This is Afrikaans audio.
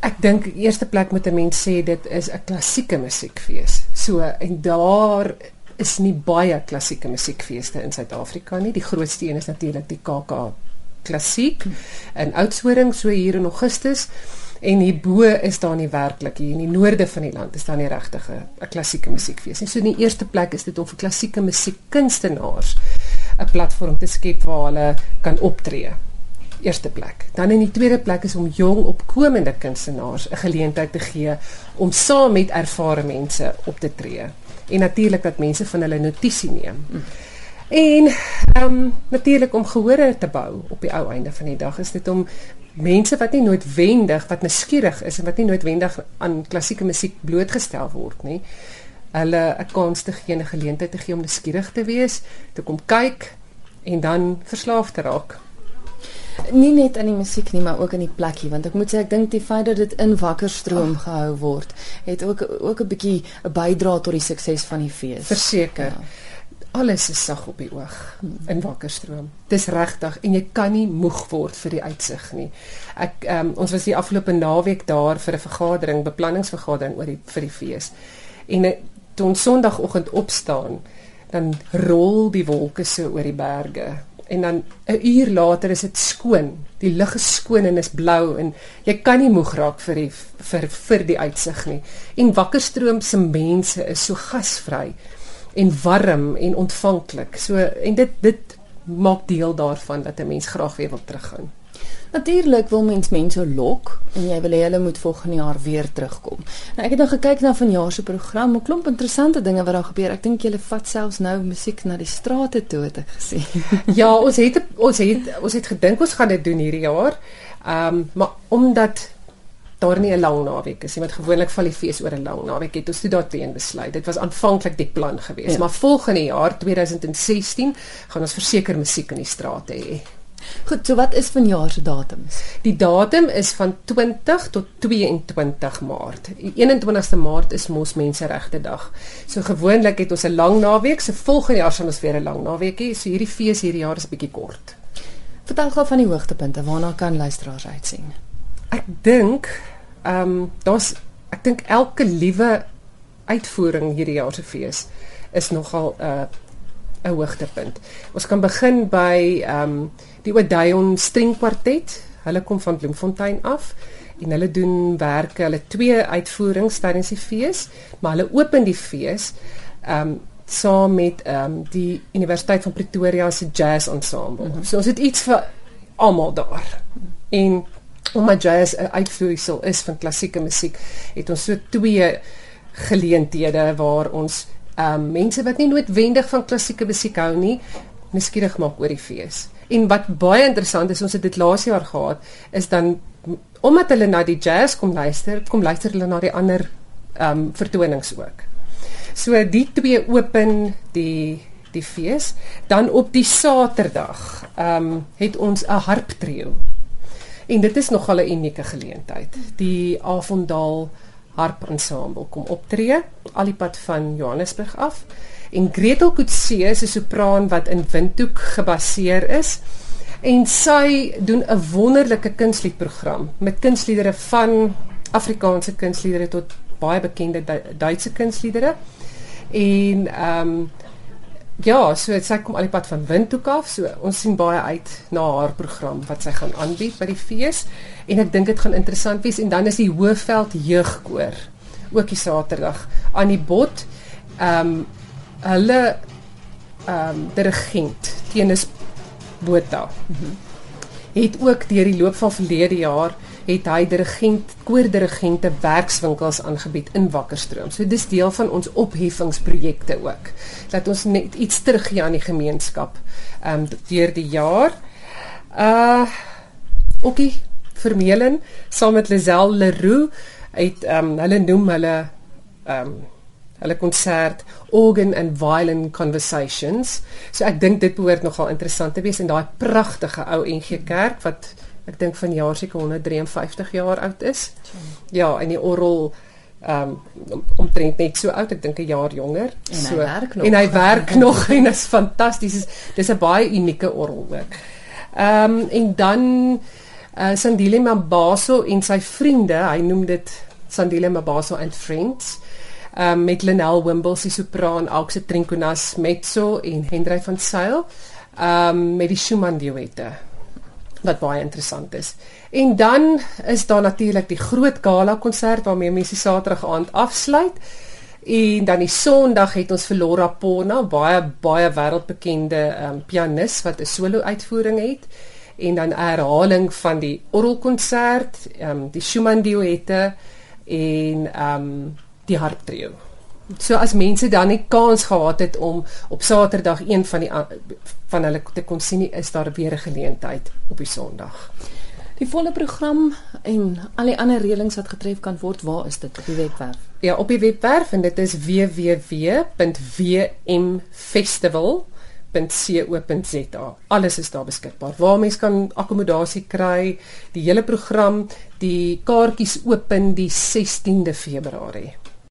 Ek dink eerste plek moet 'n mens sê dit is 'n klassieke musiekfees. So en daar is nie baie klassieke musiekfeeste in Suid-Afrika nie. Die grootste een is natuurlik die KK Klassiek in Oudtshoorn so hier in Augustus. En hierbo is daar nie werklik hier in die noorde van die land is daar nie regtig 'n klassieke musiekfees nie. So in die eerste plek is dit om vir klassieke musiekkunstenaars 'n platform te skep waar hulle kan optree eerste plek. Dan in die tweede plek is om jong opkomende kunstenaars 'n geleentheid te gee om saam met ervare mense op te tree. En natuurlik dat mense van hulle notisie neem. En ehm um, natuurlik om gehore te bou op die ou einde van die dag is dit om mense wat nie noodwendig wat nuuskierig is en wat nie noodwendig aan klassieke musiek blootgestel word nie, hulle 'n kans te gee, 'n geleentheid te gee om nuuskierig te wees, te kom kyk en dan verslaaf te raak nie net aan die musiek nie, maar ook aan die plekkie want ek moet sê ek dink die feit dat dit in Wakkerstroom oh. gehou word, het ook ook 'n bietjie 'n bydrae tot die sukses van die fees. Verseker. Ja. Alles is sag op die oog hmm. in Wakkerstroom. Dis regtig en jy kan nie moeg word vir die uitsig nie. Ek um, ons was die afgelope naweek daar vir 'n vergadering, beplanningsvergadering oor die vir die fees. En eh, toe ons Sondagoggend opstaan, dan rol die wolke so oor die berge en dan 'n uur later is dit skoon. Die lug is skoon en is blou en jy kan nie moeg raak vir die vir vir die uitsig nie. En Wakkerstroom se mense is so gasvry en warm en ontvanklik. So en dit dit maak deel daarvan dat 'n mens graag weer wil teruggaan. Natuurlik wil mens mense lok en jy wil hê hulle moet volgende jaar weer terugkom. Nou ek het nou gekyk na vanjaar se program, 'n klomp interessante dinge wat daar gebeur. Ek dink julle vat selfs nou musiek na die strate toe het ek gesien. ja, ons het ons het ons het gedink ons gaan dit doen hierdie jaar. Ehm um, maar omdat daar nie 'n lang naweek is nie, want gewoonlik val die fees oor 'n lang naweek, het ons toe daarteen besluit. Dit was aanvanklik die plan geweest, ja. maar volgende jaar 2016 gaan ons verseker musiek in die strate hê. Goed, so wat is vanjaar se datums? Die datum is van 20 tot 22 Maart. Die 21ste Maart is mos menseregte dag. So gewoonlik het ons 'n lang naweek, se so volgende jaar sal ons weer 'n lang naweek hê. So hierdie fees hierdie jaar is 'n bietjie kort. Vertel gou van die hoogtepunte waarna kan luisteraars uitsien. Ek dink ehm um, daar's ek dink elke liewe uitvoering hierdie jaar se fees is nogal 'n uh, 'n hoogtepunt. Ons kan begin by ehm um, die Odeon String Quartet. Hulle kom van Bloemfontein af en hulle doen werke, hulle twee uitvoerings tydens die fees, maar hulle open die fees ehm um, saam met ehm um, die Universiteit van Pretoria se jazz ensemble. Mm -hmm. So ons het iets vir almal daar. En omdat jazz 'n uitvloeisel is van klassieke musiek, het ons so twee geleenthede waar ons ehm um, mense wat nie noodwendig van klassieke musiek hou nie, nuuskierig maak oor die fees. En wat baie interessant is, ons het dit laas jaar gehad, is dan omdat hulle na die jazz kom luister, kom luister hulle na die ander ehm um, vertonings ook. So die twee open die die fees, dan op die Saterdag ehm um, het ons 'n harptrio. En dit is nogal 'n unieke geleentheid. Die Avondal Harp Ensemble kom optree al die pad van Johannesburg af. En Gretel Coetzee is 'n sopraan wat in Windhoek gebaseer is. En sy doen 'n wonderlike kunstliedprogram met kunstliedere van Afrikaanse kunstliedere tot baie bekende Duitse kunstliedere. En ehm um, ja, so sy kom al die pad van Windhoek af. So ons sien baie uit na haar program wat sy gaan aanbied by die fees. En ek dink dit gaan interessant wees en dan is die Hoëveld Jeugkoor ook die Saterdag aan die bod. Ehm um, hulle ehm um, dirigent Tenis Botha mm -hmm. het ook deur die loop van verlede jaar het hy dirigent koordirigente werkswinkels aangebied in Wakkerstroom. So dis deel van ons opheffingsprojekte ook. Dat ons net iets teruggee aan die gemeenskap ehm um, deur die jaar. Uh Okie Vermeulen saam met Lazelle Leroux het ehm um, hulle noem hulle ehm um, hulle konsert Organ and Violin Conversations. So ek dink dit behoort nogal interessant te wees in daai pragtige ou NG Kerk wat ek dink van jaar seker 153 jaar oud is. Ja, en die orgel ehm um, omtrent net so oud, ek dink 'n jaar jonger. En so, hy werk nog. En hy werk nog en is fantasties. Dis 'n baie unieke orgel ook. Ehm um, en dan Uh Sandile Mabaso en sy vriende, hy noem dit Sandile Mabaso and Friends. Um met Lenel Wimbles die sopraan, Alxe Trinkonas mezzo en Hendrey van Sail. Um met die Schumann duette wat baie interessant is. En dan is daar natuurlik die groot gala konsert waarmee mense Saterdag aand afsluit. En dan die Sondag het ons vir Laura Pona, baie baie wêreldbekende um, pianis wat 'n solo uitvoering het en dan 'n herhaling van die orgelkonsert, um, die Schumann duette en um, die harptrio. So as mense dan nie kans gehad het om op Saterdag een van die van hulle te kon sien nie, is daar weer 'n geleentheid op die Sondag. Die volle program en al die ander reëlings wat getref kan word, waar is dit op die webwerf? Ja, op die webwerf en dit is www.wmfestival.co.za. Alles is daar beskikbaar. Waar mense kan akkommodasie kry, die hele program, die kaartjies open die 16de Februarie.